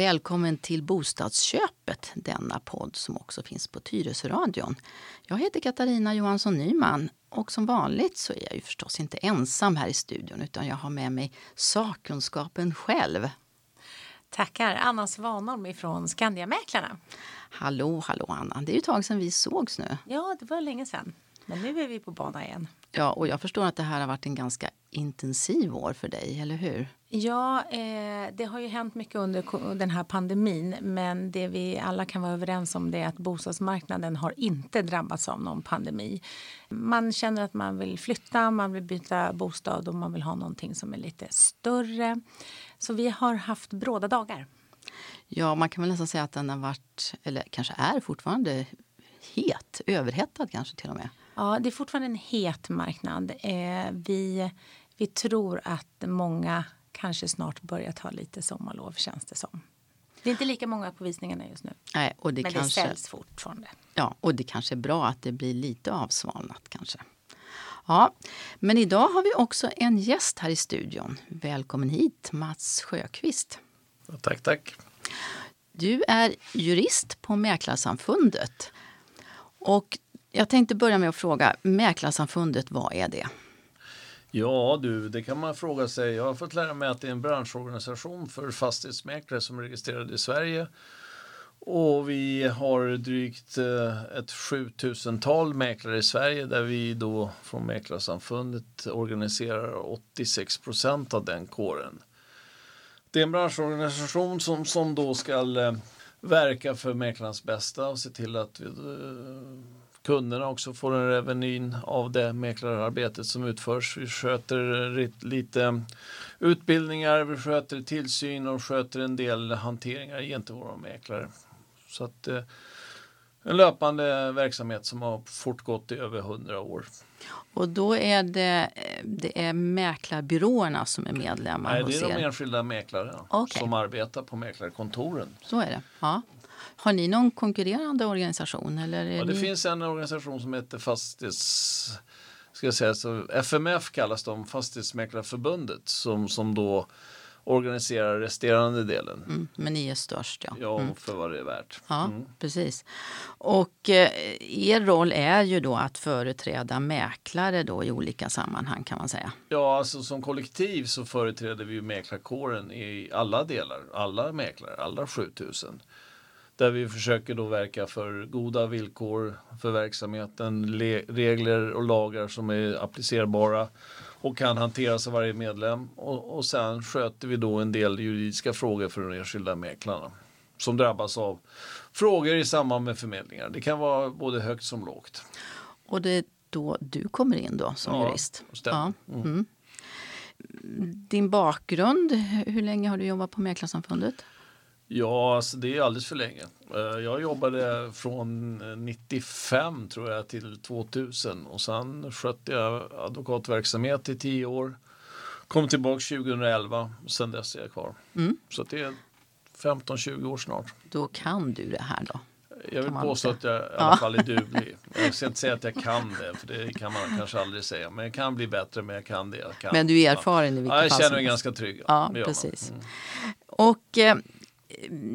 Välkommen till Bostadsköpet, denna podd som också finns på Tyresöradion. Jag heter Katarina Johansson Nyman och som vanligt så är jag ju förstås inte ensam här i studion utan jag har med mig sakkunskapen själv. Tackar! Anna Svanholm ifrån Skandiamäklarna. Hallå, hallå Anna! Det är ju ett tag sedan vi sågs nu. Ja, det var länge sedan. Men nu är vi på bana igen. Ja, och jag förstår att det här har varit en ganska intensiv år för dig, eller hur? Ja, eh, det har ju hänt mycket under den här pandemin. Men det vi alla kan vara överens om det är att bostadsmarknaden har inte drabbats av någon pandemi. Man känner att man vill flytta, man vill byta bostad och man vill ha någonting som är lite större. Så vi har haft bråda dagar. Ja, man kan väl nästan säga att den har varit, eller kanske är fortfarande het, överhettad kanske till och med. Ja, det är fortfarande en het marknad. Eh, vi, vi tror att många kanske snart börjar ta lite sommarlov känns det som. Det är inte lika många på visningarna just nu. Nej, och det men kanske, det säljs fortfarande. Ja, och det kanske är bra att det blir lite avsvalnat kanske. Ja, men idag har vi också en gäst här i studion. Välkommen hit, Mats Sjöqvist. Tack, tack. Du är jurist på Mäklarsamfundet. Och jag tänkte börja med att fråga, Mäklarsamfundet, vad är det? Ja du, det kan man fråga sig. Jag har fått lära mig att det är en branschorganisation för fastighetsmäklare som är registrerade i Sverige. Och vi har drygt eh, ett 7000-tal mäklare i Sverige där vi då från Mäklarsamfundet organiserar 86 procent av den kåren. Det är en branschorganisation som, som då ska eh, verka för mäklarnas bästa och se till att vi, eh, kunderna också får en revenyn av det mäklararbetet som utförs. Vi sköter lite utbildningar, vi sköter tillsyn och sköter en del hanteringar gentemot våra mäklare. Så att eh, en löpande verksamhet som har fortgått i över hundra år. Och då är det, det är mäklarbyråerna som är medlemmar Nej, det är hos de er? enskilda mäklare Okay. som arbetar på mäklarkontoren. Så är det. Ja. Har ni någon konkurrerande organisation? Eller Ja, det ni... finns en organisation som heter Fastighets... Ska jag säga, så FMF kallas de, Fastighetsmäklarförbundet, som, som då organiserar resterande delen. Mm, men ni är störst, ja. Ja, Mm. för vad det är värt. Ja, Mm. precis. Och eh, er roll är ju då att företräda mäklare då i olika sammanhang kan man säga. Ja, alltså som kollektiv så företräder vi ju mäklarkåren i alla delar, alla mäklare, alla 7000. Där vi försöker då verka för goda villkor för verksamheten, le- regler och lagar som är applicerbara och kan hanteras av varje medlem. Och, och sen sköter vi då en del juridiska frågor för de enskilda mäklarna som drabbas av frågor i samband med förmedlingar. Det kan vara både högt som lågt. Och det är då du kommer in då som Ja, jurist? stämmer. Ja. Mm. Din bakgrund, hur länge har du jobbat på Mäklarsamfundet? Ja, alltså det är alldeles för länge. Eh, Jag jobbade från 95 tror jag till 2000 och sen skötte jag advokatverksamhet i 10 år. Kom tillbaka 2011 och sen dess är jag kvar. Mm. Så det är 15-20 år snart. Då kan du det här då? Jag vill påstå att jag i alla fall är duglig. Jag ska inte säga att jag kan det, för det kan man kanske aldrig säga. Men jag kan bli bättre, men jag kan det jag kan. Men du är erfaren i vilket ja, jag fall känner mig ganska trygg. Ja, precis. Mm. Och eh,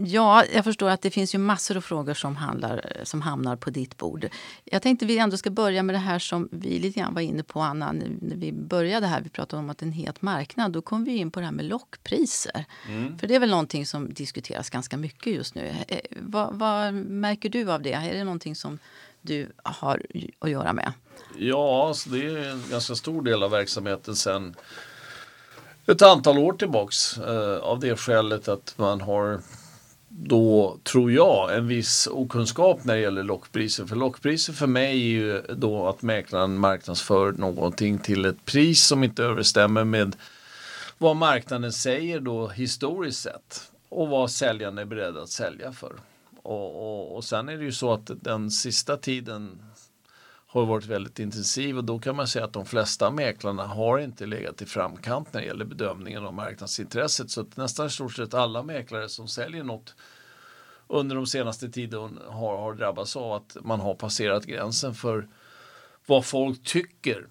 ja, jag förstår att det finns ju massor av frågor som, handlar, som hamnar på ditt bord. Jag tänkte vi ändå ska börja med det här som vi lite grann var inne på Anna, när vi började här. Vi pratade om att en het marknad. Då kom vi in på det här med lockpriser. Mm. För det är väl någonting som diskuteras ganska mycket just nu. Eh, vad, vad märker du av det? Är det någonting som du har att göra med? Ja, så det är en ganska stor del av verksamheten sen ett antal år tillbaks. Eh, av det skälet att man har då, tror jag, en viss okunskap när det gäller lockpriser. För lockpriser för mig är ju då att mäklaren marknadsför någonting till ett pris som inte överensstämmer med vad marknaden säger då historiskt sett och vad säljaren är beredd att sälja för. Och, och, och sen är det ju så att den sista tiden har varit väldigt intensiv och då kan man säga att de flesta mäklarna har inte legat i framkant när det gäller bedömningen av marknadsintresset. Så att nästan i stort sett alla mäklare som säljer något under de senaste tiden har, har drabbats av att man har passerat gränsen för vad folk tycker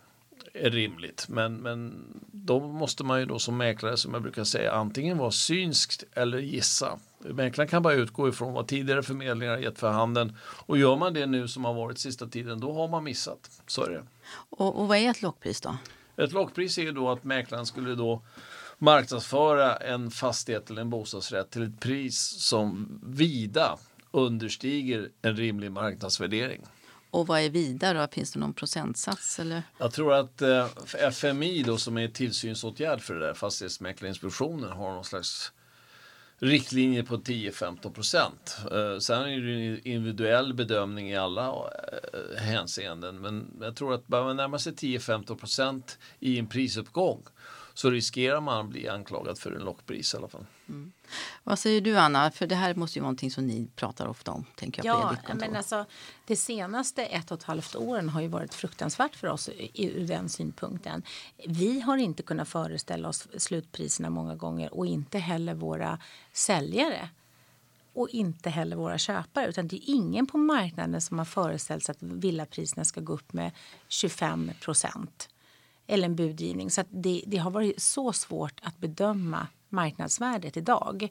är rimligt. Men, men då måste man ju då som mäklare som jag brukar säga antingen vara synskt eller gissa. Mäklaren kan bara utgå ifrån vad tidigare förmedlingar har gett för handen och gör man det nu som har varit sista tiden då har man missat. Så är det. Och, och vad är ett lockpris då? Ett lockpris är ju då att mäklaren skulle då marknadsföra en fastighet eller en bostadsrätt till ett pris som vida understiger en rimlig marknadsvärdering. Och vad är vidare? Då? Finns det någon procentsats? Eller? Jag tror att eh, FMI då som är tillsynsåtgärd för det där, Fastighetsmäklarinspektionen, har någon slags riktlinjer på 10-15 procent. Eh, sen är det en individuell bedömning i alla eh, hänseenden. Men jag tror att börjar man närma sig 10-15 procent i en prisuppgång så riskerar man att bli anklagad för en lockpris i alla fall. Mm. Vad säger du Anna? För det här måste ju vara någonting som ni pratar ofta om. Tänker jag ja, på men alltså, det senaste ett och ett halvt åren har ju varit fruktansvärt för oss ur den synpunkten. Vi har inte kunnat föreställa oss slutpriserna många gånger och inte heller våra säljare och inte heller våra köpare. Utan det är ingen på marknaden som har föreställt sig att villapriserna ska gå upp med 25 procent eller en budgivning. Så det, det, har varit så svårt att bedöma marknadsvärdet idag.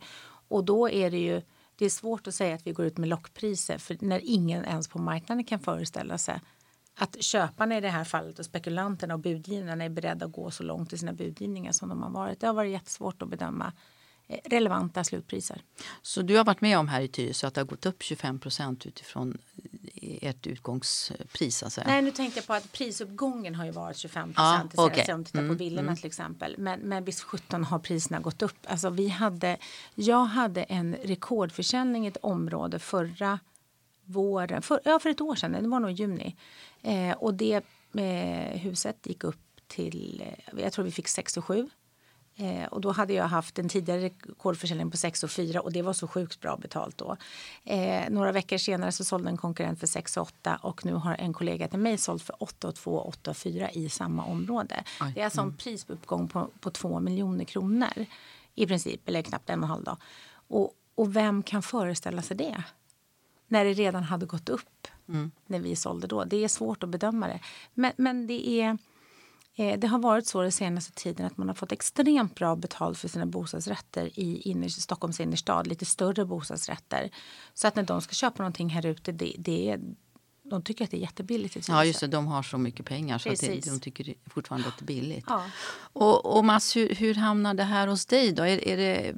Och då är det ju det är svårt att säga att vi går ut med lockpriser för när ingen ens på marknaden kan föreställa sig att köparna i det här fallet och spekulanterna och budgivarna är beredda att gå så långt i sina budgivningar som de har varit. Det har varit jättesvårt att bedöma relevanta slutpriser. Så du har varit med om här i Tyresö att det har gått upp 25 procent utifrån ert utgångspris? Alltså. Nej, nu tänkte jag på att prisuppgången har ju varit 25 procent. Ja, okay. Om tittar på mm, villorna mm. till exempel. Men, men visst 17 har priserna gått upp. Alltså vi hade, jag hade en rekordförsäljning i ett område förra våren, för, ja för ett år sedan, det var nog i juni. Eh, och det eh, huset gick upp till, eh, jag tror vi fick 6 och 7 Eh, och då hade jag haft en tidigare rekordförsäljning på 6 och 4 och det var så sjukt bra betalt då. Eh, några veckor senare så sålde en konkurrent för 6 och 8 och nu har en kollega till mig sålt för 8 och 2 och 8 och 4 i samma område. Oj. Det är alltså en mm. prisuppgång på, på 2 miljoner kronor i princip, eller knappt en och en halv dag. Och, och vem kan föreställa sig det? När det redan hade gått upp mm. när vi sålde då. Det är svårt att bedöma det. Men, men det är det har varit så den senaste tiden att man har fått extremt bra betalt för sina bostadsrätter i inner, Stockholms innerstad, lite större bostadsrätter. Så att när de ska köpa någonting här ute, det, det de tycker att det är jättebilligt. Ja, just det. De har så mycket pengar så att det, de tycker fortfarande att det är billigt. Ja. Och, och Mats, hur, hur, hamnar det här hos dig då? Är, är det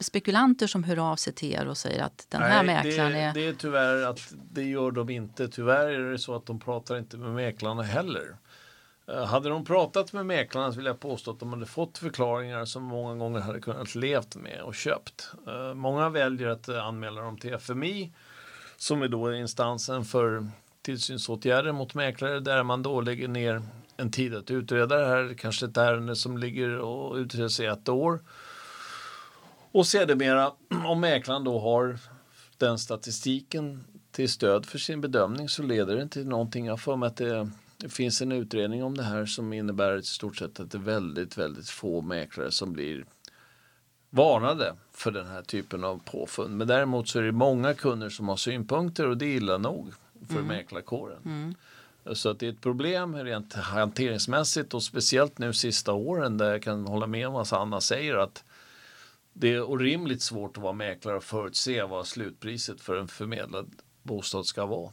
spekulanter som hör av sig till er och säger att den här Nej, mäklaren det, är... det är tyvärr att det gör de inte. Tyvärr är det så att de pratar inte med mäklarna heller. Eh, hade de pratat med mäklarna så vill jag påstå att de hade fått förklaringar som många gånger hade kunnat levt med och köpt. Eh, många väljer att eh, anmäla dem till FMI som är då instansen för tillsynsåtgärder mot mäklare där man då lägger ner en tid att utreda det här, kanske ett ärende som ligger och utreds i ett år. Och sedermera om mäklaren då har den statistiken till stöd för sin bedömning så leder det till någonting. Jag för mig att det det finns en utredning om det här som innebär i stort sett att det är väldigt, väldigt få mäklare som blir varnade för den här typen av påfund. Men däremot så är det många kunder som har synpunkter och det är illa nog för mm. mäklarkåren. Mm. Så att det är ett problem rent hanteringsmässigt och speciellt nu sista åren där jag kan hålla med om vad Anna säger att det är orimligt svårt att vara mäklare och förutse vad slutpriset för en förmedlad bostad ska vara.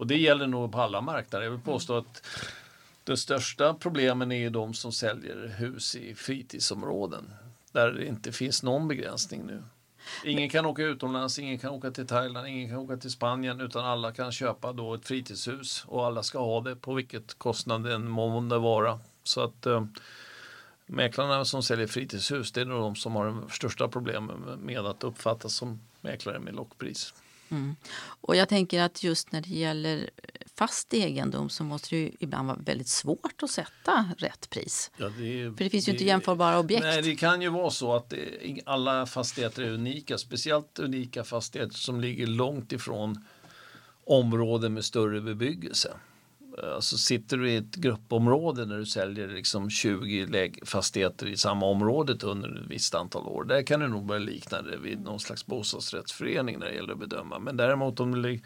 Och det gäller nog på alla marknader. Jag vill påstå att de största problemen är de som säljer hus i fritidsområden där det inte finns någon begränsning nu. Ingen kan åka utomlands, ingen kan åka till Thailand, ingen kan åka till Spanien utan alla kan köpa då ett fritidshus och alla ska ha det på vilket kostnad det än månde vara. Så att eh, mäklarna som säljer fritidshus det är nog de som har de största problemen med att uppfattas som mäklare med lockpris. Mm. Och jag tänker att just när det gäller fast egendom så måste det ju ibland vara väldigt svårt att sätta rätt pris. Ja, det, För det finns ju det, inte jämförbara objekt. Nej, det kan ju vara så att det, alla fastigheter är unika. Speciellt unika fastigheter som ligger långt ifrån områden med större bebyggelse. Alltså sitter du i ett gruppområde när du säljer liksom 20 fastigheter i samma området under ett visst antal år. Där kan du nog börja likna det vid någon slags bostadsrättsförening när det gäller att bedöma. Men däremot om det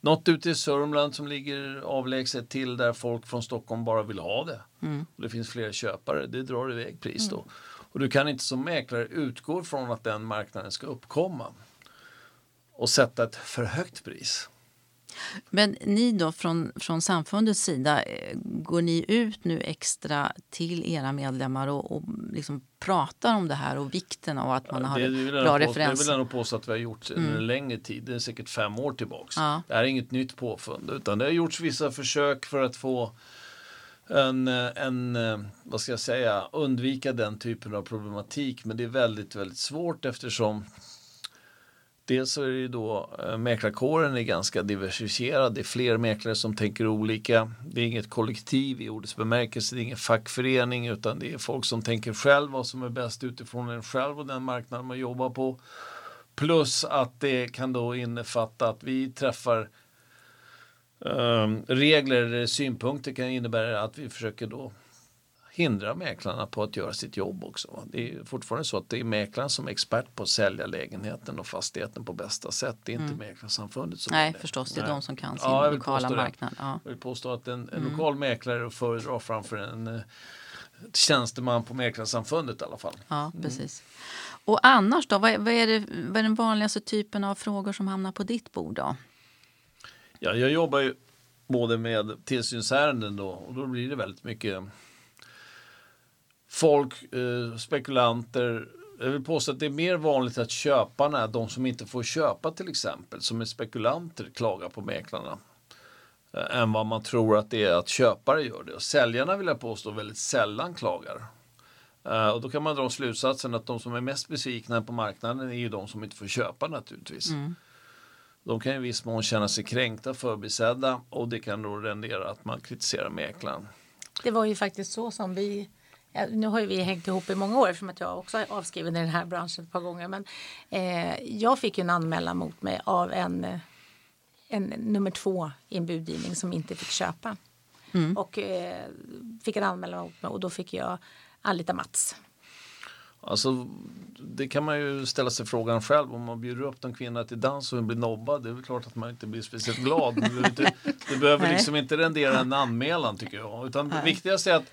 något ute i Sörmland som ligger avlägset till där folk från Stockholm bara vill ha det. Mm. Och det finns fler köpare, det drar iväg pris då. Mm. Och du kan inte som mäklare utgå från att den marknaden ska uppkomma och sätta ett för högt pris. Men ni då från, från samfundets sida, eh, går ni ut nu extra till era medlemmar och, och liksom pratar om det här och vikten av att man har det, bra referens? referens? Det vill jag nog påstå att vi har gjort mm. en längre tid. Det är säkert fem år tillbaks. Ja. Det här är inget nytt påfund utan det har gjorts vissa försök för att få en, en, vad ska jag säga, undvika den typen av problematik. Men det är väldigt, väldigt svårt eftersom Dels så är det ju då eh, mäklarkåren är ganska diversifierad. Det är fler mäklare som tänker olika. Det är inget kollektiv i ordets bemärkelse. Det är ingen fackförening utan det är folk som tänker själv vad som är bäst utifrån en själv och den marknad man jobbar på. Plus att det kan då innefatta att vi träffar um, regler eller synpunkter kan innebära att vi försöker då hindra mäklarna på att göra sitt jobb också. Det är fortfarande så att det är mäklaren som är expert på att sälja lägenheten och fastigheten på bästa sätt. Det är inte mm. Mäklarsamfundet som Nej, är det. förstås. Det är Nej. de som kan sin ja, lokala marknad. Ja. Jag vill påstå att en, en mm. lokal mäklare föredrar framför en uh, tjänsteman på Mäklarsamfundet i alla fall. Ja, mm. precis. Och annars då? Vad är, vad, är det, vad är den vanligaste typen av frågor som hamnar på ditt bord då? Ja, jag jobbar ju både med tillsynsärenden då och då blir det väldigt mycket folk, eh, spekulanter. Jag vill påstå att det är mer vanligt att köparna, de som inte får köpa till exempel, som är spekulanter, klagar på mäklarna. Eh, än vad man tror att det är att köpare gör det. Och säljarna vill jag påstå väldigt sällan klagar. Eh, och då kan man dra slutsatsen att de som är mest besvikna på marknaden är ju de som inte får köpa naturligtvis. Mm. De kan i viss mån känna sig kränkta, förbisedda och det kan då rendera att man kritiserar mäklaren. Det var ju faktiskt så som vi Ja, nu har ju vi hängt ihop i många år eftersom att jag också är avskriven i den här branschen ett par gånger. Men eh, jag fick ju en anmälan mot mig av en, en nummer två i en budgivning som inte fick köpa. Mm. Och eh, fick en anmälan mot mig och då fick jag anlita Mats. Alltså, det kan man ju ställa sig frågan själv. Om man bjuder upp en kvinna till dans och blir nobbad, det är väl klart att man inte blir speciellt glad. Det behöver, inte, det behöver liksom inte rendera en anmälan tycker jag. Utan det viktigaste är att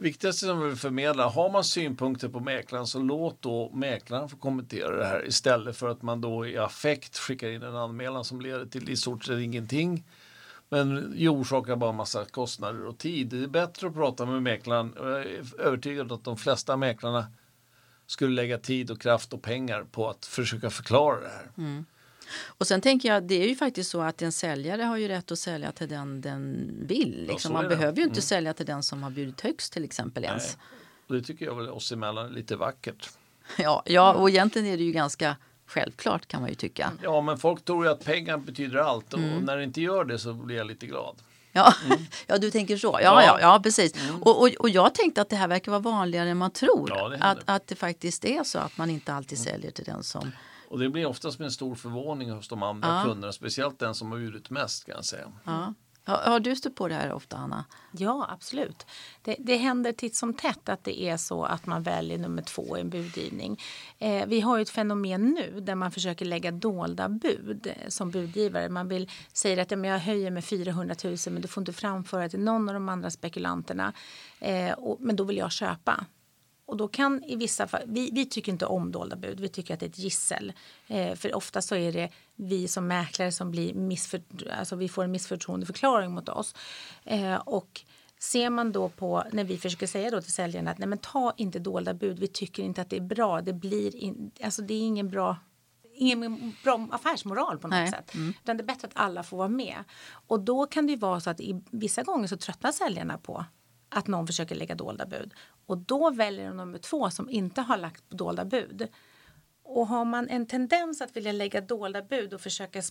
viktigaste som vi vill förmedla, har man synpunkter på mäklaren så låt då mäklaren få kommentera det här istället för att man då i affekt skickar in en anmälan som leder till i stort sett ingenting. Men orsakar bara massa kostnader och tid. Det är bättre att prata med mäklaren. Jag är övertygad att de flesta mäklarna skulle lägga tid och kraft och pengar på att försöka förklara det här. Mm. Och sen tänker jag, det är ju faktiskt så att en säljare har ju rätt att sälja till den den vill. Liksom. Man behöver ju inte mm. sälja till den som har bjudit högst till exempel Nej. ens. Det tycker jag väl oss emellan är lite vackert. Ja, ja, och egentligen är det ju ganska självklart kan man ju tycka. Ja, men folk tror ju att pengar betyder allt och mm. när det inte gör det så blir jag lite glad. Ja, mm. ja du tänker så. Ja, ja. ja, ja precis. Mm. Och, och, och jag tänkte att det här verkar vara vanligare än man tror. Ja, det att, att det faktiskt är så att man inte alltid mm. säljer till den som och det blir oftast med en stor förvåning hos de andra ja. kunderna, speciellt den som har bjudit mest kan jag säga. Ja. Har du stött på det här ofta, Anna? Ja, absolut. Det, det händer titt som tätt att det är så att man väljer nummer två i en budgivning. Eh, vi har ett fenomen nu där man försöker lägga dolda bud eh, som budgivare. Man vill säga att ja, men jag höjer med 400 000 men du får inte framföra till någon av de andra spekulanterna. Eh, och, men då vill jag köpa. Och då kan i vissa fall, vi, vi tycker inte om dolda bud, vi tycker att det är ett gissel. Eh, för ofta så är det vi som mäklare som blir missför, alltså vi får en missförtroendeförklaring mot oss. Eh, och ser man då på, när vi försöker säga då till säljarna att nej men ta inte dolda bud, vi tycker inte att det är bra, det blir in, alltså det är ingen bra ingen bra affärsmoral på något Nej. sätt. Mm. Utan det är bättre att alla får vara med. Och då kan det ju vara så att i vissa gånger så tröttnar säljarna på att någon försöker lägga dolda bud. Och då väljer de nummer två som inte har lagt dolda bud. Och har man en tendens att vilja lägga dolda bud och försöka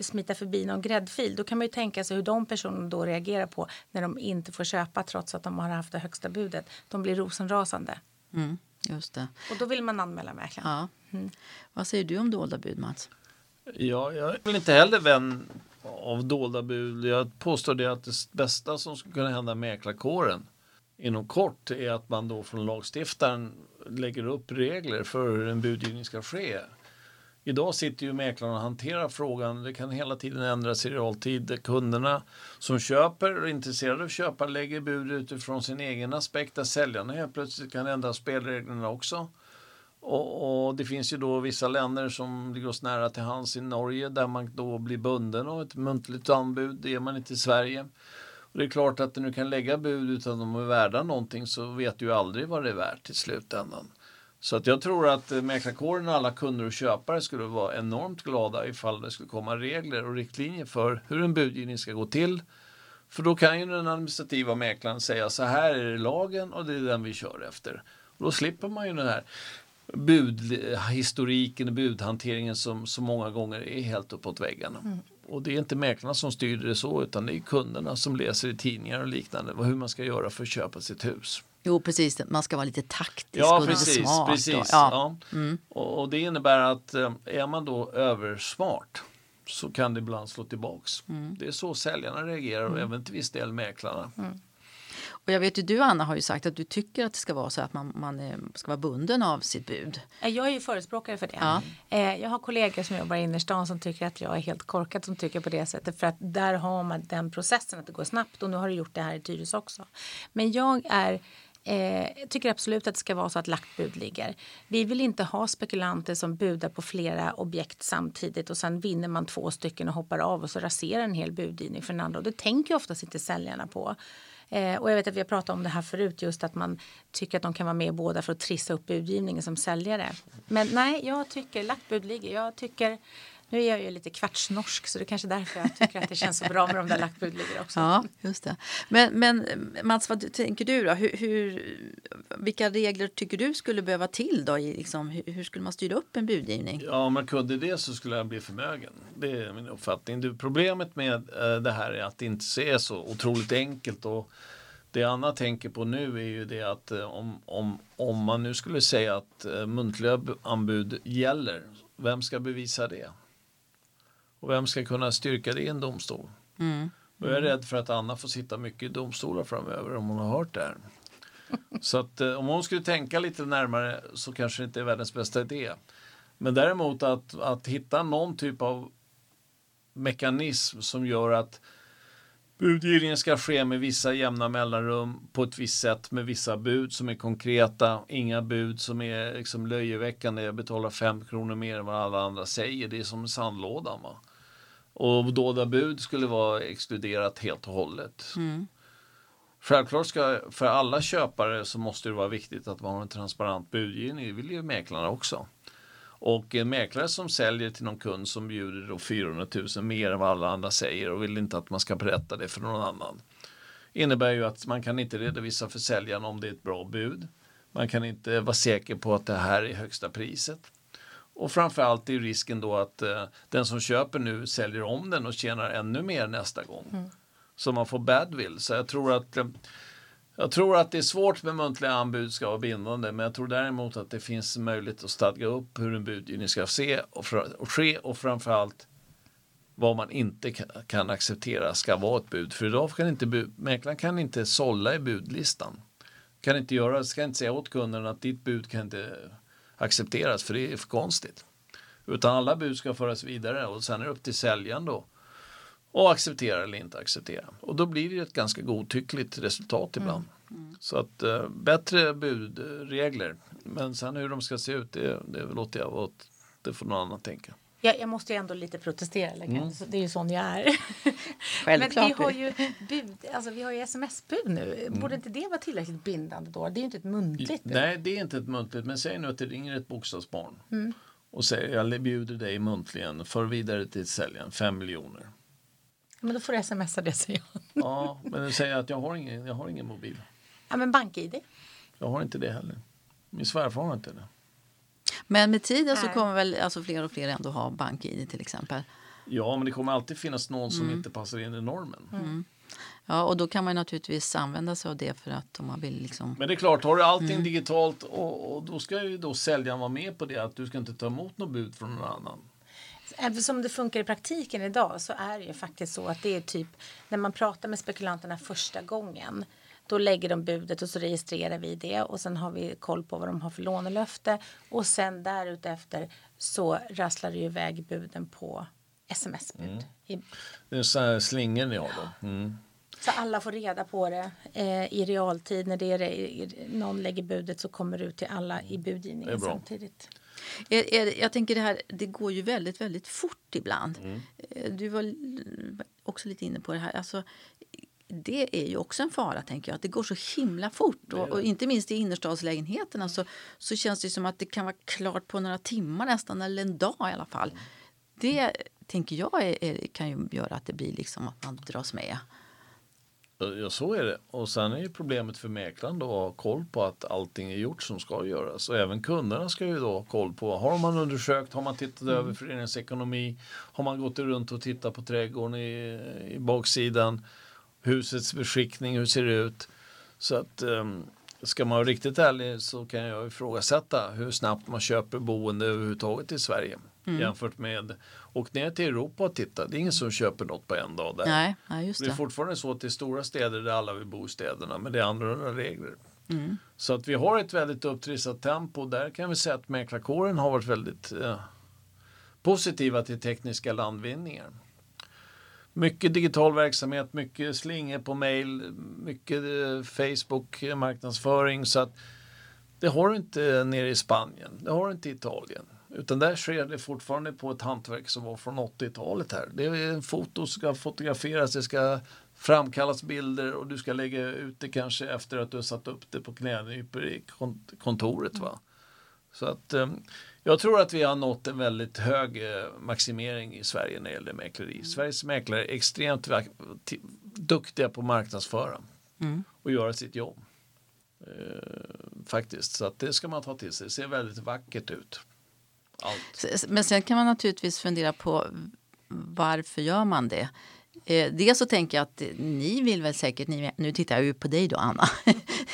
smita förbi någon gräddfil då kan man ju tänka sig hur de personerna då reagerar på när de inte får köpa trots att de har haft det högsta budet. De blir rosenrasande. Mm, just det. Och då vill man anmäla mäklaren. Ja. Mm. Vad säger du om dolda bud Mats? Ja, jag är väl inte heller vän av dolda bud. Jag påstår det att det bästa som skulle kunna hända mäklarkåren inom kort är att man då från lagstiftaren lägger upp regler för hur en budgivning ska ske. Idag sitter ju mäklarna och hanterar frågan. Det kan hela tiden ändras i realtid. Kunderna som köper och är intresserade av att köpa lägger bud utifrån sin egen aspekt där säljarna helt plötsligt kan ändra spelreglerna också. Och, och, det finns ju då vissa länder som ligger oss nära till hands i Norge där man då blir bunden av ett muntligt anbud. Det är man inte i Sverige. Och det är klart att du kan lägga bud utan att de är värda någonting så vet du ju aldrig vad det är värt i slutändan. Så att jag tror att eh, mäklarkåren och alla kunder och köpare skulle vara enormt glada ifall det skulle komma regler och riktlinjer för hur en budgivning ska gå till. För då kan ju den administrativa mäklaren säga så här är det lagen och det är den vi kör efter. Och då slipper man ju den här budhistoriken och budhanteringen som så många gånger är helt uppåt väggarna. Mm. Och det är inte mäklarna som styr det så utan det är kunderna som läser i tidningar och liknande hur man ska göra för att köpa sitt hus. Jo precis, man ska vara lite taktisk ja, och precis, lite smart. Precis, och, ja. ja. Mm. Och, och, det innebär att eh, är man då översmart så kan det ibland slå tillbaks. Mm. Det är så säljarna reagerar och mm. även till viss del mäklarna. Och jag vet ju du Anna har ju sagt att du tycker att det ska vara så att man, man ska vara bunden av sitt bud. Jag är ju förespråkare för det. Ja. Eh, jag har kollegor som jobbar i innerstan som tycker att jag är helt korkad som tycker på det sättet. För att där har man den processen att det går snabbt och nu har du gjort det här i Tyresö också. Men jag är Eh, tycker absolut att det ska vara så att lagt bud ligger. Vi vill inte ha spekulanter som budar på flera objekt samtidigt och sen vinner man två stycken och hoppar av och så raserar en hel budgivning för den andra. Och det tänker oftast inte säljarna på. Eh, och jag vet att vi har pratat om det här förut, just att man tycker att de kan vara med båda för att trissa upp budgivningen som säljare. Men nej, jag tycker lagt bud ligger. Jag tycker nu är jag ju lite kvartsnorsk så det är kanske därför jag tycker att det känns så bra med de där lackbudligor också. Ja, just det. Men, men Mats, vad tänker du då? Hur, hur, vilka regler tycker du skulle behöva till då? liksom, hur, hur, skulle man styra upp en budgivning? Ja, om man kunde det så skulle jag bli förmögen. Det är min uppfattning. Det, problemet med eh, det här är att det inte är så otroligt enkelt. Och det Anna tänker på nu är ju det att eh, om, om, om man nu skulle säga att eh, muntliga anbud gäller, vem ska bevisa det? Och vem ska kunna styrka det i en domstol? Mm. Och jag är rädd för att Anna får sitta mycket i domstolar framöver om hon har hört det här. Så att eh, om hon skulle tänka lite närmare så kanske det inte är världens bästa idé. Men däremot att, att hitta någon typ av mekanism som gör att budgivningen ska ske med vissa jämna mellanrum på ett visst sätt med vissa bud som är konkreta. Inga bud som är liksom löjeväckande. Jag betalar fem kronor mer än vad alla andra säger. Det är som en sandlåda. Va? Och dolda bud skulle vara exkluderat helt och hållet. Mm. Självklart ska för alla köpare så måste det vara viktigt att man har en transparent budgivning. Det vill ju mäklarna också. Och en mäklare som säljer till någon kund som bjuder då 400 000 mer än vad alla andra säger och vill inte att man ska berätta det för någon annan. innebär ju att man kan inte redovisa för säljaren om det är ett bra bud. Man kan inte vara säker på att det här är högsta priset. Och framförallt är risken då att eh, den som köper nu säljer om den och tjänar ännu mer nästa gång. Mm. Så man får badwill. Så jag tror att eh, jag tror att det är svårt med muntliga anbud ska vara bindande men jag tror däremot att det finns möjlighet att stadga upp hur en budgivning ska se och, och ske och framförallt vad man inte kan acceptera ska vara ett bud. För idag kan inte bud, mäklaren kan inte sålla i budlistan. Kan inte göra, ska inte säga åt kunden att ditt bud kan inte accepteras för det är för konstigt. Utan alla bud ska föras vidare och sen är det upp till säljaren då och acceptera eller inte acceptera. Och då blir det ett ganska godtyckligt resultat ibland. Mm. Mm. Så att eh, bättre budregler. Men sen hur de ska se ut det, det låter jag vara det får någon annan tänka. Jag, jag måste ju ändå lite protestera. Mm. Det är ju sån jag är. Självklart. Men vi har ju, bud, alltså vi har ju sms-bud nu. Mm. Borde inte det vara tillräckligt bindande då? Det är ju inte ett muntligt bud. Nej, det är inte ett muntligt. Men säg nu att det ringer ett bokstavsbarn mm. och säger jag bjuder dig muntligen, för vidare till säljaren, fem miljoner. Men då får du smsa det säger jag. Ja, men du säger att jag har ingen, jag har ingen mobil. Ja, men bank-id? Jag har inte det heller. Min svärfar har inte det. Men med tiden så kommer väl alltså fler och fler ändå ha bank-id till exempel? Ja, men det kommer alltid finnas någon som mm. inte passar in i normen. Mm. Ja, och då kan man naturligtvis använda sig av det för att om man vill liksom... Men det är klart, har du allting mm. digitalt och, och, då ska ju då säljaren vara med på det att du ska inte ta emot något bud från någon annan. Eftersom det funkar i praktiken idag så är det ju faktiskt så att det är typ när man pratar med spekulanterna första gången Då lägger de budet och så registrerar vi det och sen har vi koll på vad de har för lånelöfte och sen därutefter så rasslar det ju iväg buden på sms-bud. Mm. Det är så här slingor ni har då? Mm. Så alla får reda på det eh, i realtid. När det är, någon lägger budet så kommer det ut till alla i budgivningen samtidigt. Är, är, jag tänker det här, det går ju väldigt, väldigt fort ibland. Mm. Eh, du var också lite inne på det här. Alltså, det är ju också en fara, tänker jag. Att det går så himla fort. Och, och, inte minst i innerstadslägenheterna så, så känns det som att det kan vara klart på några timmar nästan, eller en dag i alla fall. Det tänker jag är, är, kan ju göra att det blir liksom att man dras med. Ja, så är det. Och sen är ju problemet för mäklaren då att ha koll på att allting är gjort som ska göras. Och även kunderna ska ju då ha koll på, har man undersökt, har man tittat mm. över föreningens ekonomi, har man gått runt och tittat på trädgården i, i baksidan, husets beskickning, hur ser det ut? Så att um, ska man vara riktigt ärlig så kan jag ifrågasätta hur snabbt man köper boende överhuvudtaget i Sverige. Mm. Jämfört med, åk ner till Europa och titta, det är ingen som köper något på en dag där. Nej, ja, just det. det är fortfarande så att det är stora städer där alla vill bo i städerna, men det är andra regler. Mm. Så att vi har ett väldigt upptrissat tempo. Där kan vi säga att mäklarkåren har varit väldigt eh, positiva till tekniska landvinningar. Mycket digital verksamhet, mycket slingor på mail, mycket eh, Facebook marknadsföring. Så att det har du inte nere i Spanien, det har du inte i Italien. Utan där sker det fortfarande på ett hantverk som var från 80-talet här. Det är en foto som ska fotograferas, det ska framkallas bilder och du ska lägga ut det kanske efter att du har satt upp det på knänypor i kontoret. Va? Så att ehm, jag tror att vi har nått en väldigt hög eh, maximering i Sverige när det gäller mäkleri. Mm. Sveriges mäklare är extremt duktiga på att marknadsföra mm. och göra sitt jobb. Eh, faktiskt, så att det ska man ta till sig. Det ser väldigt vackert ut. Allt. Men sen kan man naturligtvis fundera på varför gör man det? Eh, dels så tänker jag att ni vill väl säkert, ni, nu tittar jag ju på dig då Anna.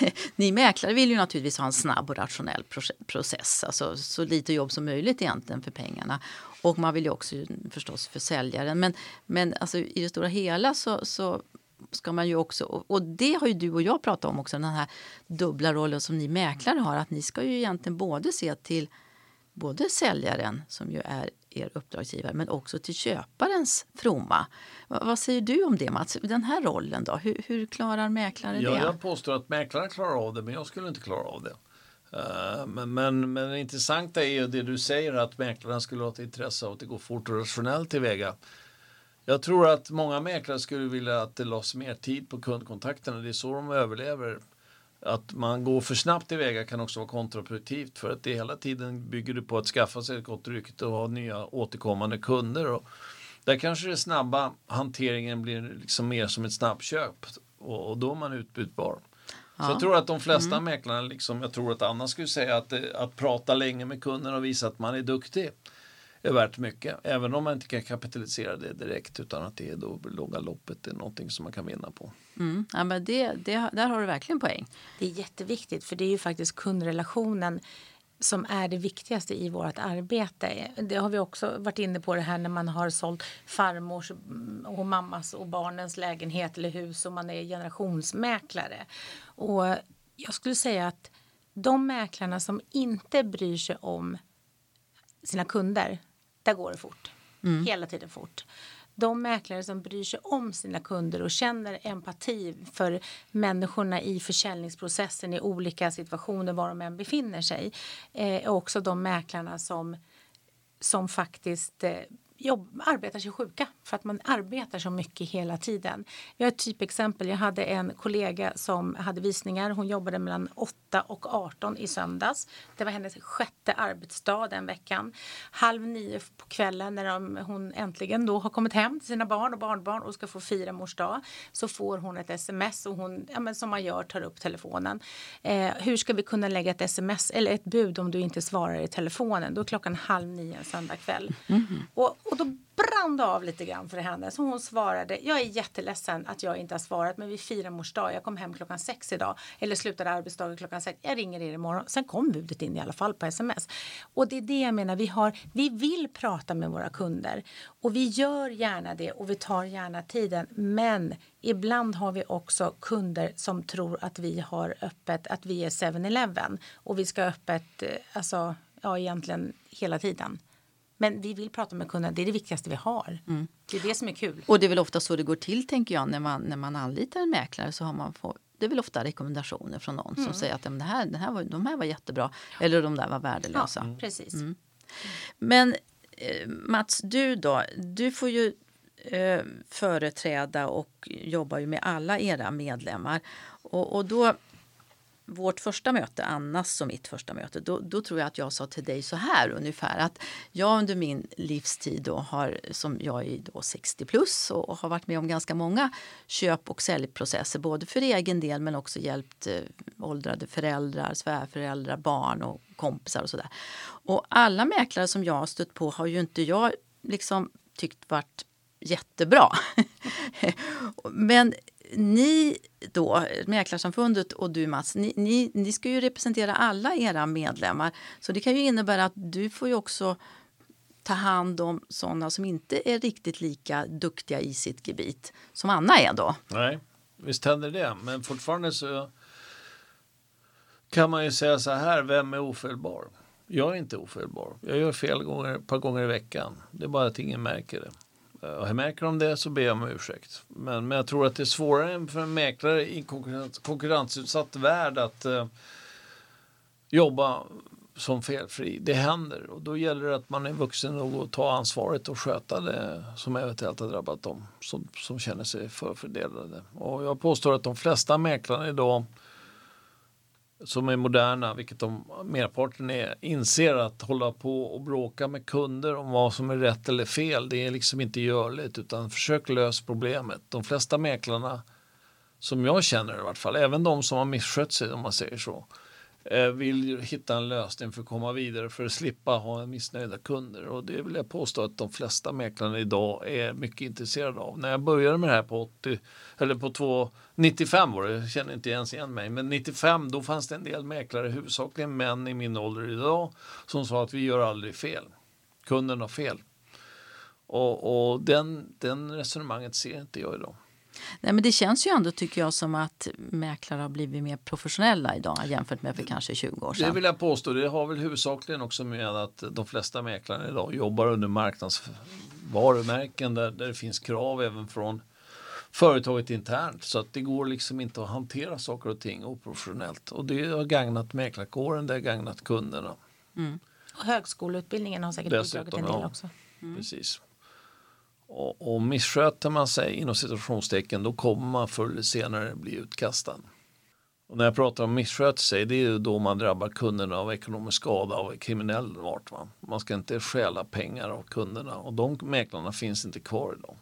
ni mäklare vill ju naturligtvis ha en snabb och rationell process, alltså så lite jobb som möjligt egentligen för pengarna. Och man vill ju också förstås för säljaren. Men, men alltså, i det stora hela så, så ska man ju också, och det har ju du och jag pratat om också, den här dubbla rollen som ni mäklare har, att ni ska ju egentligen både se till både säljaren, som ju är er uppdragsgivare, men också till köparens fromma. Vad säger du om det Mats? Den här rollen då, hur, hur klarar mäklare ja, det? Jag påstår att mäklaren klarar av det, men jag skulle inte klara av det. Uh, men, men, men det intressanta är ju det du säger att mäklaren skulle ha ett intresse av att det går fort och rationellt tillväga. Jag tror att många mäklare skulle vilja att det lades mer tid på kundkontakterna. Det är så de överlever att man går för snabbt tillväga kan också vara kontraproduktivt för att det hela tiden bygger du på att skaffa sig ett gott rykte och ha nya återkommande kunder. Och där kanske den snabba hanteringen blir liksom mer som ett snabbköp och, och då är man utbytbar. Ja. Så jag tror att de flesta mm. mäklarna, liksom, jag tror att Anna skulle säga att, att prata länge med kunden och visa att man är duktig är värt mycket. Även om man inte kan kapitalisera det direkt utan att det är då långa loppet är någonting som man kan vinna på. Mm. Ja, men det, det, där har du verkligen poäng. Det är jätteviktigt för det är ju faktiskt kundrelationen som är det viktigaste i vårt arbete. Det har vi också varit inne på det här när man har sålt farmors och mammas och barnens lägenhet eller hus och man är generationsmäklare. Och jag skulle säga att de mäklarna som inte bryr sig om sina kunder där går det fort. Mm. Hela tiden fort. De mäklare som bryr sig om sina kunder och känner empati för människorna i försäljningsprocessen i olika situationer var de än befinner sig eh, är också de mäklarna som, som faktiskt eh, jobb, arbetar sig sjuka för att man arbetar så mycket hela tiden. Jag har ett typexempel. Jag hade en kollega som hade visningar. Hon jobbade mellan 8 och 18 i söndags. Det var hennes sjätte arbetsdag den veckan. Halv nio på kvällen när de, hon äntligen då har kommit hem till sina barn och barnbarn och ska få fira mors dag så får hon ett sms och hon, ja, men som man gör, tar upp telefonen. Eh, hur ska vi kunna lägga ett sms eller ett bud om du inte svarar i telefonen? Då är klockan halv nio en söndagkväll. Mm -hmm. och, och då brann det av lite grann för henne. Så hon svarade, jag är jätteledsen att jag inte har svarat men vi firar mors dag. Jag kom hem klockan sex idag. Eller slutade arbetsdagen klockan sex. Jag ringer er imorgon. Sen kom budet in i alla fall på sms. Och det är det jag menar, vi, har, vi vill prata med våra kunder. Och vi gör gärna det och vi tar gärna tiden. Men ibland har vi också kunder som tror att vi har öppet, att vi är 7-Eleven. Och vi ska ha öppet, eh, alltså, ja egentligen hela tiden. Men vi vill prata med kunderna, det är det viktigaste vi har. Mm. Det är det som är kul. Och det är väl ofta så det går till tänker jag när man, när man anlitar en mäklare så har man få, det är väl ofta rekommendationer från någon mm. som säger att det här, det här var, de här var jättebra eller de där var värdelösa. Ja, precis. Mm. Men eh, Mats, du då, du får ju eh, företräda och jobbar ju med alla era medlemmar. Och, och då vårt första möte, Annas och mitt första möte, då, då, tror jag att jag sa till dig så här ungefär att jag under min livstid då har, som jag är då 60 plus och har varit med om ganska många köp och säljprocesser, både för egen del men också hjälpt eh, åldrade föräldrar, svärföräldrar, barn och kompisar och sådär. Och alla mäklare som jag har stött på har ju inte jag liksom tyckt varit jättebra. men ni då, Mäklarsamfundet och du Mats, ni, ni, ni, ska ju representera alla era medlemmar. Så det kan ju innebära att du får ju också ta hand om sådana som inte är riktigt lika duktiga i sitt gebit som Anna är då. Nej, visst händer det. Men fortfarande så kan man ju säga så här, vem är ofelbar? Jag är inte ofelbar. Jag gör fel gånger, ett par gånger i veckan. Det är bara att ingen märker det. Eh, och jag märker de det så ber jag om ursäkt. Men, men jag tror att det är svårare för en mäklare i en konkurrens, konkurrensutsatt värld att eh, jobba som felfri. Det händer och då gäller det att man är vuxen nog att ta ansvaret och sköta det som eventuellt har drabbat dem som, som känner sig förfördelade. Och jag påstår att de flesta mäklare idag som är moderna, vilket de merparten är, inser att hålla på och bråka med kunder om vad som är rätt eller fel, det är liksom inte görligt utan försök lösa problemet. De flesta mäklarna som jag känner i vart fall, även de som har misskött sig om man säger så, Eh, Eh, vill hitta en lösning för att komma vidare för att slippa ha missnöjda kunder. Och det vill jag påstå att de flesta mäklarna idag är mycket intresserade av. När jag började med det här på 80, eller på 2, 95 var det, jag känner inte ens igen mig, men 95 då fanns det en del mäklare, huvudsakligen män i min ålder idag, som sa att vi gör aldrig fel. Kunden har fel. Och, och den, den resonemanget ser inte jag idag. Nej, men det känns ju ändå tycker jag som att mäklare har blivit mer professionella idag jämfört med för kanske 20 år sedan. Det vill jag påstå. Det har väl huvudsakligen också med att de flesta mäklare idag jobbar under marknadsvarumärken där, där det finns krav även från företaget internt. Så att det går liksom inte att hantera saker och ting oprofessionellt. Och det har gagnat mäklarkåren, det har gagnat kunderna. Mm. Och högskoleutbildningen har säkert Dessutom, bidragit en del också. Mm. Precis. Och, och missköter man sig inom situationstecken då kommer man förr eller senare bli utkastad. Och när jag pratar om missköter sig det är då man drabbar kunderna av ekonomisk skada av kriminell art. Va? Man ska inte stjäla pengar av kunderna och de mäklarna finns inte kvar idag.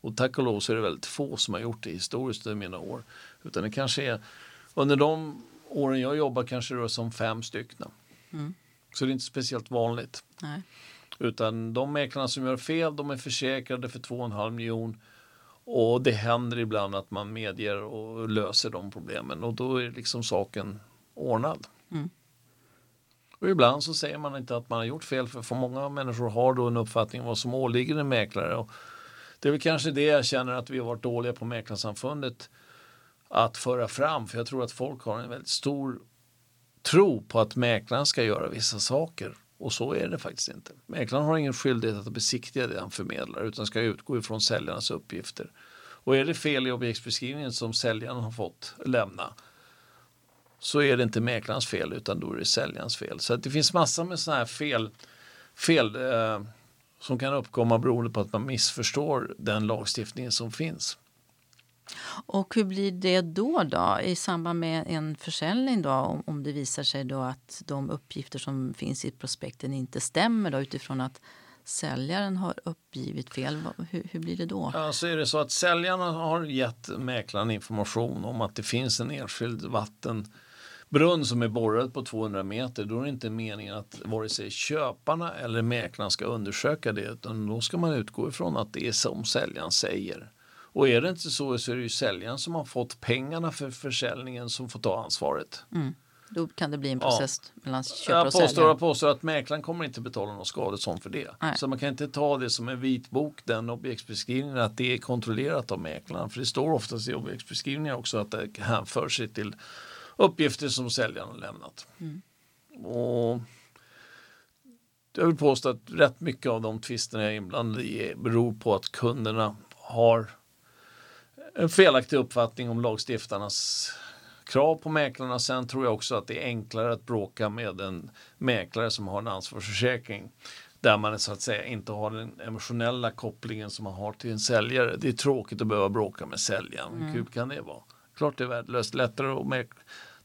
Och tack och lov så är det väldigt få som har gjort det historiskt i mina år. Utan det kanske är under de åren jag jobbar kanske det rör sig om fem stycken. Mm. Så det är inte speciellt vanligt. Nej. Utan de mäklarna som gör fel, de är försäkrade för 2,5 miljon. Och det händer ibland att man medger och löser de problemen och då är liksom saken ordnad. Mm. Och ibland så säger man inte att man har gjort fel för, för många människor har då en uppfattning om vad som åligger en mäklare. Och det är väl kanske det jag känner att vi har varit dåliga på Mäklarsamfundet att föra fram. För jag tror att folk har en väldigt stor tro på att mäklaren ska göra vissa saker och så är det faktiskt inte. Mäklaren har ingen skyldighet att besiktiga det han förmedlar utan ska utgå ifrån säljarnas uppgifter. Och är det fel i objektsbeskrivningen som säljaren har fått lämna så är det inte mäklarens fel utan då är det säljarens fel. Så det finns massor med sådana här fel, fel eh, som kan uppkomma beroende på att man missförstår den lagstiftning som finns. Och hur blir det då, då i samband med en försäljning då, om, om det visar sig då att de uppgifter som finns i prospekten inte stämmer då, utifrån att säljaren har uppgivit fel. Hur, hur, blir det då? Ja, så är det så att säljarna har gett mäklaren information om att det finns en enskild vatten brunn som är borrad på 200 meter, då är det inte meningen att vare sig köparna eller mäklaren ska undersöka det, utan då ska man utgå ifrån att det är som säljaren säger. Och är det inte så så är det ju säljaren som har fått pengarna för försäljningen som får ta ansvaret. Mm. Då kan det bli en process ja. mellan köpare och säljare. Jag påstår att mäklaren kommer inte betala något skadestånd för det. Nej. Så man kan inte ta det som en vitbok, den objektsbeskrivningen, att det är kontrollerat av mäklaren. För det står oftast i objektsbeskrivningen också att det hänför sig till uppgifter som säljaren har lämnat. Mm. Och jag vill påstå att rätt mycket av de tvisterna jag är inblandad i beror på att kunderna har en felaktig uppfattning om lagstiftarnas krav på mäklarna. Sen tror jag också att det är enklare att bråka med en mäklare som har en ansvarsförsäkring där man så att säga inte har den emotionella kopplingen som man har till en säljare. Det är tråkigt att behöva bråka med säljaren. Hur kul kan det vara? Klart det är värdelöst. Lättare att mäk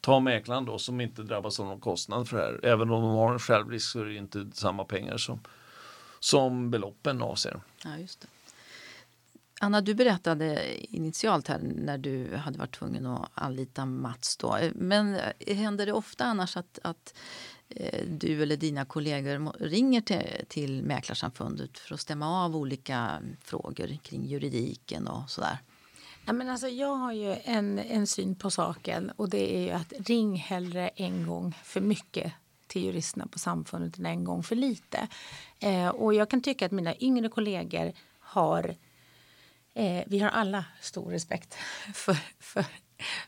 ta mäklaren då som inte drabbas av någon kostnad för det här. Även om de har en självrisk så är det inte samma pengar som, som beloppen avser. Ja, just det. Anna, du berättade initialt här när du hade varit tvungen att anlita Mats. Då. Eh, men eh, händer det ofta annars att, att eh, du eller dina kollegor ringer till, till Mäklarsamfundet för att stämma av olika frågor kring juridiken och sådär? Ja, men alltså, jag har ju en, en syn på saken och det är ju att ring hellre en gång för mycket till juristerna på samfundet än en gång för lite. Eh, och jag kan tycka att mina yngre kollegor har Eh, vi har alla stor respekt för, för,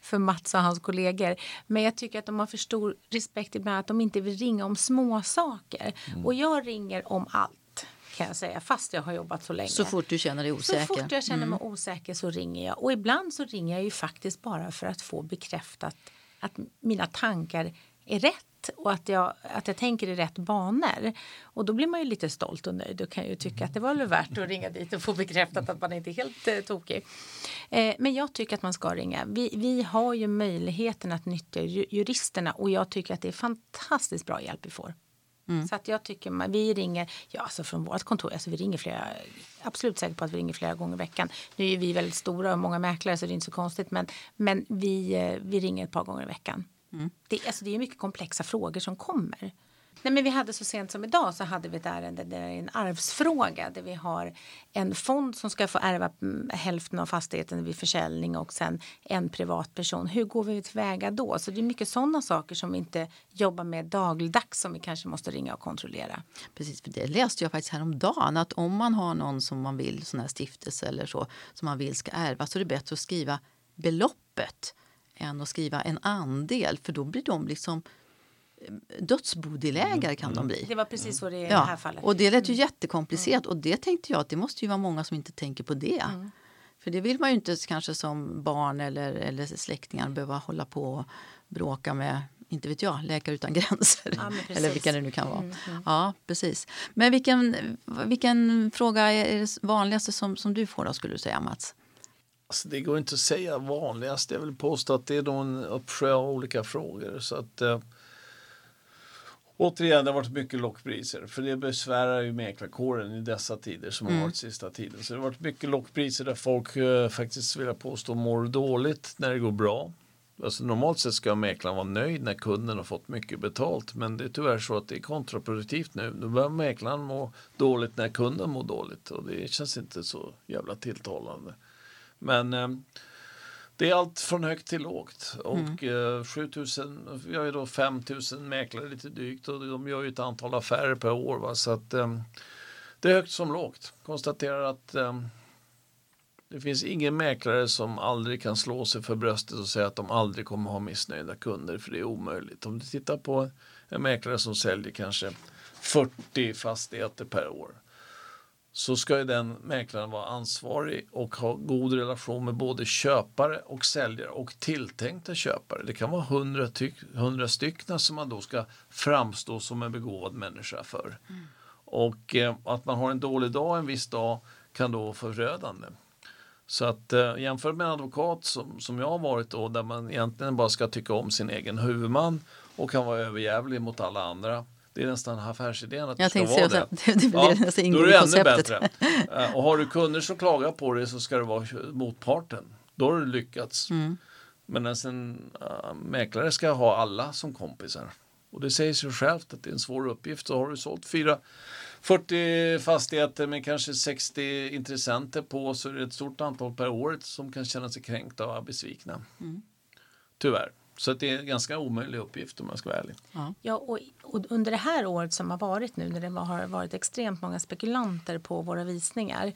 för Mats och hans kollegor. Men jag tycker att de har för stor respekt ibland att de inte vill ringa om små saker. Mm. Och jag ringer om allt kan jag säga, fast jag har jobbat så länge. Så fort du känner dig osäker? Så fort jag känner mig mm. osäker så ringer jag. Och ibland så ringer jag ju faktiskt bara för att få bekräftat att mina tankar är rätt och att jag, att jag tänker i rätt banor. Och då blir man ju lite stolt och nöjd och kan ju tycka att det var väl värt att ringa dit och få bekräftat att man inte är helt eh, tokig. Eh, men jag tycker att man ska ringa. Vi, vi har ju möjligheten att nyttja juristerna och jag tycker att det är fantastiskt bra hjälp vi får. Mm. Så att jag tycker man, vi ringer, ja alltså från vårt kontor, alltså vi ringer flera, absolut säker på att vi ringer flera gånger i veckan. Nu är vi väldigt stora och många mäklare så det är inte så konstigt men, men vi, eh, vi ringer ett par gånger i veckan. Mm. Det, alltså det är mycket komplexa frågor som kommer. Nej, men vi hade så sent som idag så hade vi ett ärende där det är en arvsfråga där vi har en fond som ska få ärva mm, hälften av fastigheten vid försäljning och sen en privatperson. Hur går vi tillväga då? Så det är mycket sådana saker som vi inte jobbar med dagligdags som vi kanske måste ringa och kontrollera. Precis, för det läste jag faktiskt häromdagen att om man har någon som man vill, sån här stiftelse eller så, som man vill ska ärva så är det bättre att skriva beloppet än att skriva en andel för då blir de liksom eh, dödsbodelägare kan de bli. Det var precis så det är i det här fallet. Och det lät ju mm. jättekomplicerat och det tänkte jag att det måste ju vara många som inte tänker på det. Mm. För det vill man ju inte kanske som barn eller, eller släktingar behöva hålla på och bråka med inte vet jag, Läkare utan gränser. Ja, eller vilka det nu kan vara. Mm, mm. Ja, precis. Men vilken, vilken fråga är det vanligaste som, som du får då skulle du säga Mats? Alltså det går inte att säga vanligast. Jag vill påstå att det är en uppsjö av olika frågor. Så att, eh, återigen, det har varit mycket lockpriser. För det besvärar ju mäklarkåren i dessa tider som mm. har varit sista tiden. Så det har varit mycket lockpriser där folk eh, faktiskt vill jag påstå mår dåligt när det går bra. Alltså normalt sett ska mäklaren vara nöjd när kunden har fått mycket betalt. Men det är tyvärr så att det är kontraproduktivt nu. Nu börjar mäklaren må dåligt när kunden mår dåligt. Och det känns inte så jävla tilltalande. Men eh, det är allt från högt till lågt. Och mm. eh, 7000, vi har ju då 5000 mäklare lite drygt och de gör ju ett antal affärer per år. Va? Så att eh, det är högt som lågt. Konstaterar att eh, det finns ingen mäklare som aldrig kan slå sig för bröstet och säga att de aldrig kommer ha missnöjda kunder för det är omöjligt. Om du tittar på en mäklare som säljer kanske 40 fastigheter per år så ska ju den mäklaren vara ansvarig och ha god relation med både köpare och säljare och tilltänkta köpare. Det kan vara hundra, hundra stycken som man då ska framstå som en begåvad människa för. Mm. Och eh, att man har en dålig dag en viss dag kan då vara förödande. Så att eh, jämfört med en advokat som, som jag har varit då där man egentligen bara ska tycka om sin egen huvudman och kan vara överjävlig mot alla andra det är nästan affärsidén att jag det ska vara det. det, det, ja, då är det ännu bättre. Eh, och har du kunder som klagar på det så ska det vara motparten. Då har du lyckats. Mm. Men en uh, mäklare ska ha alla som kompisar. Och det säger sig självt att det är en svår uppgift. Så har du sålt fyra, 40 fastigheter med kanske 60 intressenter på så är det ett stort antal per år som kan känna sig kränkta och besvikna. Mm. Tyvärr. Så det är en ganska omöjlig uppgift om man ska vara ärlig. Ja, ja och, och, under det här året som har varit nu när det har varit extremt många spekulanter på våra visningar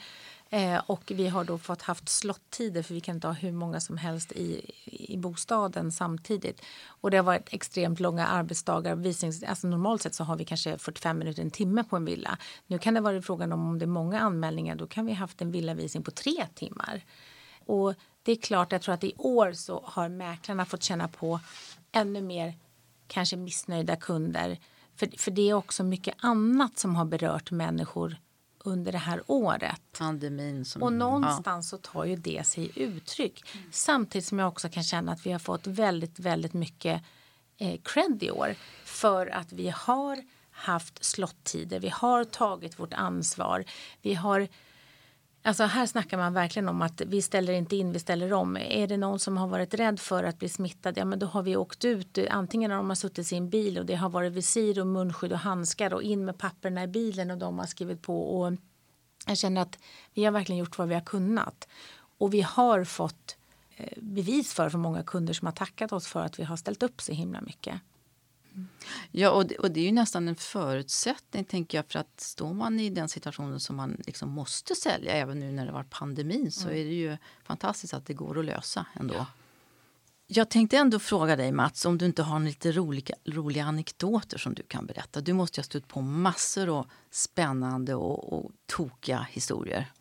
eh, och vi har då fått haft slottider för vi kan inte ha hur många som helst i, i bostaden samtidigt. Och det har varit extremt långa arbetsdagar. Visnings, alltså normalt sett så har vi kanske 45 minuter, en timme på en villa. Nu kan det vara frågan om om det är många anmälningar då kan vi haft en villavisning på tre timmar. Och det är klart, jag tror att i år så har mäklarna fått känna på ännu mer kanske missnöjda kunder. För, för det är också mycket annat som har berört människor under det här året. Pandemin. Som, och någonstans ja. så tar ju det sig uttryck. Mm. Samtidigt som jag också kan känna att vi har fått väldigt, väldigt mycket eh, cred i år. För att vi har haft slottider, vi har tagit vårt ansvar. Vi har Alltså här snackar man verkligen om att vi ställer inte in, vi ställer om. Är det någon som har varit rädd för att bli smittad, ja men då har vi åkt ut. Antingen har de suttit i sin bil och det har varit visir och munskydd och handskar och in med papperna i bilen och de har skrivit på. Och jag känner att vi har verkligen gjort vad vi har kunnat. Och vi har fått eh, bevis för, för många kunder som har tackat oss för att vi har ställt upp så himla mycket. Ja, och det, och det är ju nästan en förutsättning tänker jag för att står man i den situationen som man liksom måste sälja även nu när det var pandemin så mm. är det ju fantastiskt att det går att lösa ändå. Ja. Jag tänkte ändå fråga dig Mats om du inte har lite roliga, roliga anekdoter som du kan berätta. Du måste ju ha stött på massor av spännande och, och tokiga historier.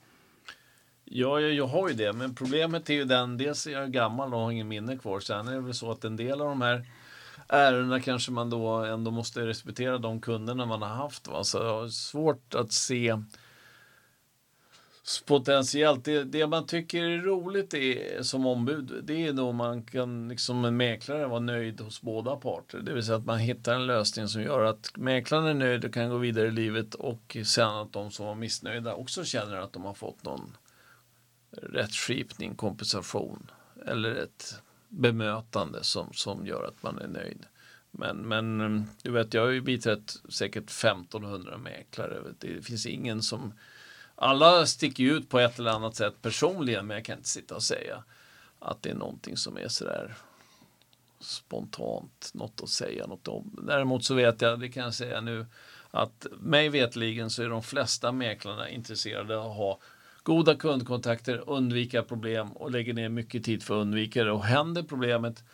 Ja, jag, jag, har ju det, men problemet är ju den, dels är jag gammal och har ingen minne kvar. Sen är det väl så att en del av de här ärendena kanske man då ändå måste respektera de kunderna man har haft. Va? Så jag har svårt att se potentiellt. Det, det man tycker är roligt är, som ombud, det är då man kan liksom en mäklare vara nöjd hos båda parter. Det vill säga att man hittar en lösning som gör att mäklaren är nöjd och kan gå vidare i livet och sen att de som var missnöjda också känner att de har fått någon rättskipning, kompensation eller ett bemötande som, som gör att man är nöjd. Men, men mm, du vet, jag har ju biträtt säkert 1500 mäklare. Det finns ingen som... Alla sticker ut på ett eller annat sätt personligen, men jag kan inte sitta och säga att det är någonting som är sådär spontant, något att säga något om. Däremot så vet jag, det kan jag säga nu, att mig vetligen så är de flesta mäklarna intresserade av att ha goda kundkontakter, undvika problem och lägger ner mycket tid för att undvika det. Och händer problemet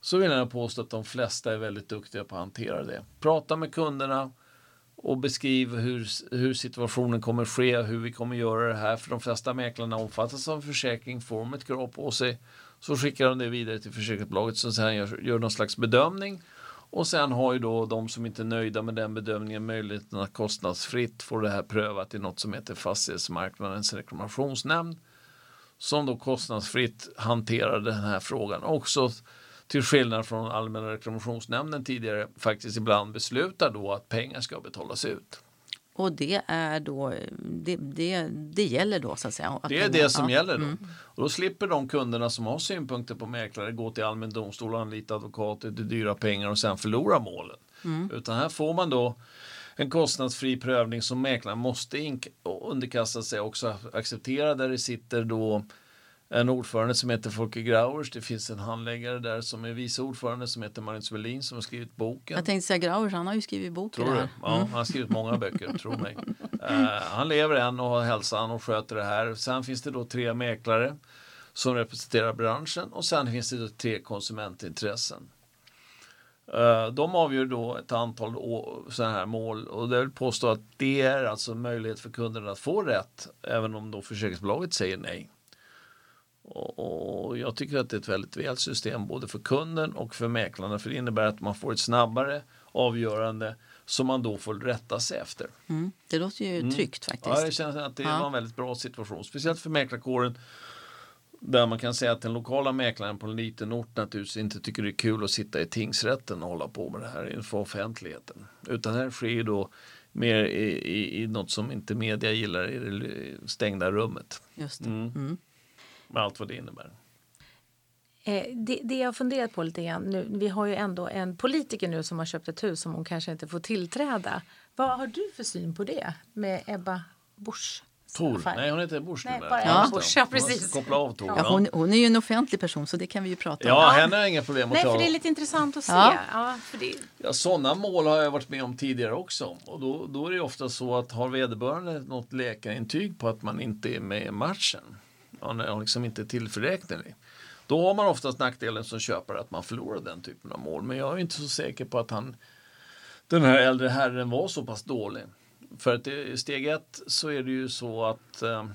så vill jag påstå att de flesta är väldigt duktiga på att hantera det. Prata med kunderna och beskriv hur, hur situationen kommer ske, hur vi kommer göra det här. För de flesta mäklarna omfattas av försäkring, får de ett krav på sig så skickar de det vidare till försäkringsbolaget som sen gör, gör någon slags bedömning och sen har ju då de som inte är nöjda med den bedömningen möjligheten att kostnadsfritt få det här prövat i något som heter Fastighetsmarknadens reklamationsnämnd. Som då kostnadsfritt hanterar den här frågan. Också till skillnad från Allmänna reklamationsnämnden tidigare faktiskt ibland beslutar då att pengar ska betalas ut. Och det är då, det, det, det gäller då så att säga? det är det som ja. gäller då. Mm. Och då slipper de kunderna som har synpunkter på mäklare gå till allmän domstol och anlita advokater till dyra pengar och sen förlora målen. Mm. Utan här får man då en kostnadsfri prövning som mäklaren måste underkasta sig också acceptera där det sitter då en ordförande som heter Folke Grauers. Det finns en handläggare där som är vice ordförande som heter Magnus Welin som har skrivit boken. Jag tänkte säga Grauers, han har ju skrivit boken. Tror du? Ja, mm. han har skrivit många böcker, tro mig. Uh, han lever än och har hälsan och sköter det här. Sen finns det då tre mäklare som representerar branschen och sen finns det då tre konsumentintressen. Uh, de avgör då ett antal sådana här mål och det vill påstå att det är alltså möjlighet för kunderna att få rätt även om då försäkringsbolaget säger nej. Och jag tycker att det är ett väldigt väl system både för kunden och för mäklarna för det innebär att man får ett snabbare avgörande som man då får rätta sig efter. Mm. Det låter ju mm. tryggt mm. faktiskt. Ja, det känns att det ja. var en väldigt bra situation. Speciellt för mäklarkåren där man kan säga att den lokala mäklaren på en liten ort naturligtvis inte tycker det är kul att sitta i tingsrätten och hålla på med det här inför offentligheten. Utan det här sker då mer i, i, i något som inte media gillar i det stängda rummet. Just det. Mm. Med allt vad det innebär. Eh, det, det jag har funderat på lite grann nu, vi har ju ändå en politiker nu som har köpt ett hus som hon kanske inte får tillträda. Vad har du för syn på det med Ebba Busch? Tor. Nej, hon heter Busch Nej, numera. bara Ja. Busch. Ja, precis. Koppla av Tor. Ja, hon, hon är ju en offentlig person så det kan vi ju prata om. Ja, henne har inga problem att Nej, ta. för det är lite intressant att se. Ja. Ja. för det, Ja, sådana mål har jag varit med om tidigare också. Och då, då är det ofta så att har vederbörande något läkarintyg på att man inte är med i matchen, man är liksom inte tillförräknelig, då har man oftast nackdelen som köpare att man förlorar den typen av mål. Men jag är inte så säker på att han, den här äldre herren var så pass dålig. För att i steg ett så är det ju så att eh,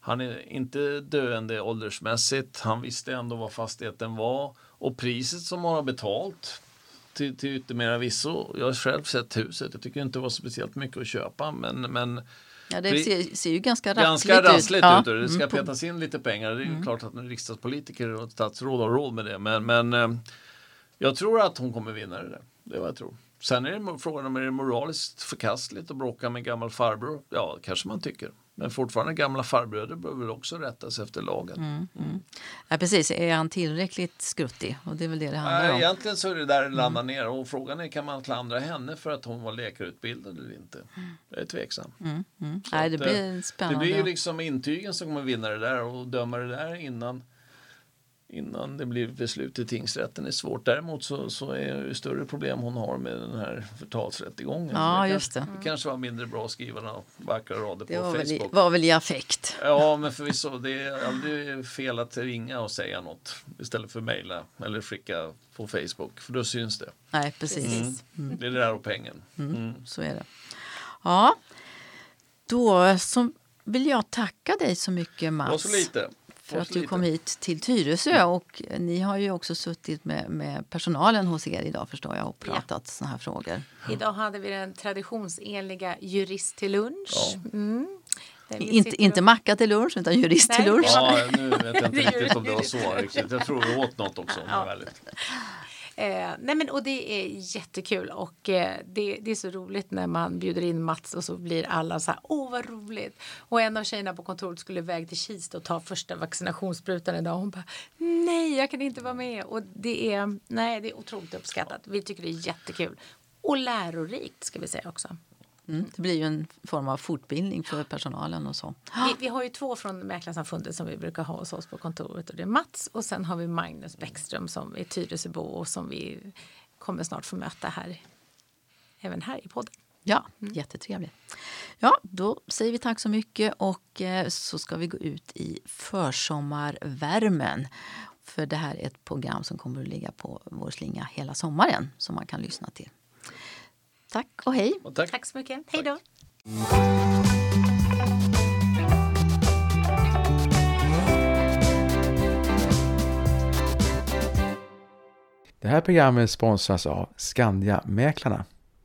han är inte döende åldersmässigt. Han visste ändå vad fastigheten var och priset som han har betalt till, till yttermera visso. Jag har själv sett huset. Jag tycker inte det var speciellt mycket att köpa men, men Ja, det ser, ser ju ganska rassligt ganska rassligt Ja. ut. Och det ska Mm, petas in lite pengar. Det är ju klart att en riksdagspolitiker och statsråd har råd med det. Men, men eh, jag tror att hon kommer vinna det där. Det är vad jag tror. Sen är det frågan om är det moraliskt förkastligt att bråka med gammal farbror. Ja, kanske man tycker. Men fortfarande gamla farbröder bör väl också rättas efter lagen. Ja, precis, är han tillräckligt skruttig? Och det är väl det det handlar Nej, om. egentligen så är det där det landar ner och frågan är kan man klandra henne för att hon var läkarutbildad eller inte. Jag är tveksam. Mm, mm. Nej, det att, eh, blir Det spännande. blir ju liksom intygen som kommer vinna det där och döma det där innan, innan det blir beslut i tingsrätten är svårt. Däremot så, så är det större problem hon har med den här förtalsrättegången. Ja, det just kanske, det. det kanske var mindre bra att skriva några vackra rader det på var Facebook. var väl i affekt. Ja, men förvisso. Det är aldrig fel att ringa och säga något istället för mejla eller skicka på Facebook, för då syns det. Nej, precis. Precis. Det är det där och pengen. Mm. Så är det. Ja, då så vill jag tacka dig så mycket Det var Mats. så lite. För att du kom hit till Tyresö och ni har ju också suttit med, med personalen hos er idag förstår jag och pratat såna här frågor. idag hade vi den traditionsenliga jurist till lunch. Ja. Mm. Inte, sitter inte och- macka till lunch utan jurist till lunch. Ja, nu vet jag inte Det är riktigt om det var så. Jag tror vi åt något också. Ja. ärlig. Eh, nej men, och det är jättekul och eh, det, det är så roligt när man bjuder in Mats och så blir alla så här, åh vad roligt. Och en av tjejerna på kontoret skulle iväg till Kista och ta första vaccinationssprutan idag. Hon bara, nej jag kan inte vara med. Och det är, nej det är otroligt uppskattat. Vi tycker det är jättekul. Och lärorikt ska vi säga också. Mm, det blir ju en form av fortbildning för personalen och så. Vi, vi har ju två från Mäklarsamfundet som vi brukar ha hos oss på kontoret och det är Mats och sen har vi Magnus Bäckström som är Tyresöbo och som vi kommer snart få möta här även här i podden. Ja, jättetrevligt. Ja, då säger vi tack så mycket och eh, så ska vi gå ut i försommarvärmen. För det här är ett program som kommer att ligga på vår slinga hela sommaren som man kan lyssna till. Tack och hej! Och tack. Tack så mycket. Hej då! Det här programmet sponsras av Skandia-mäklarna.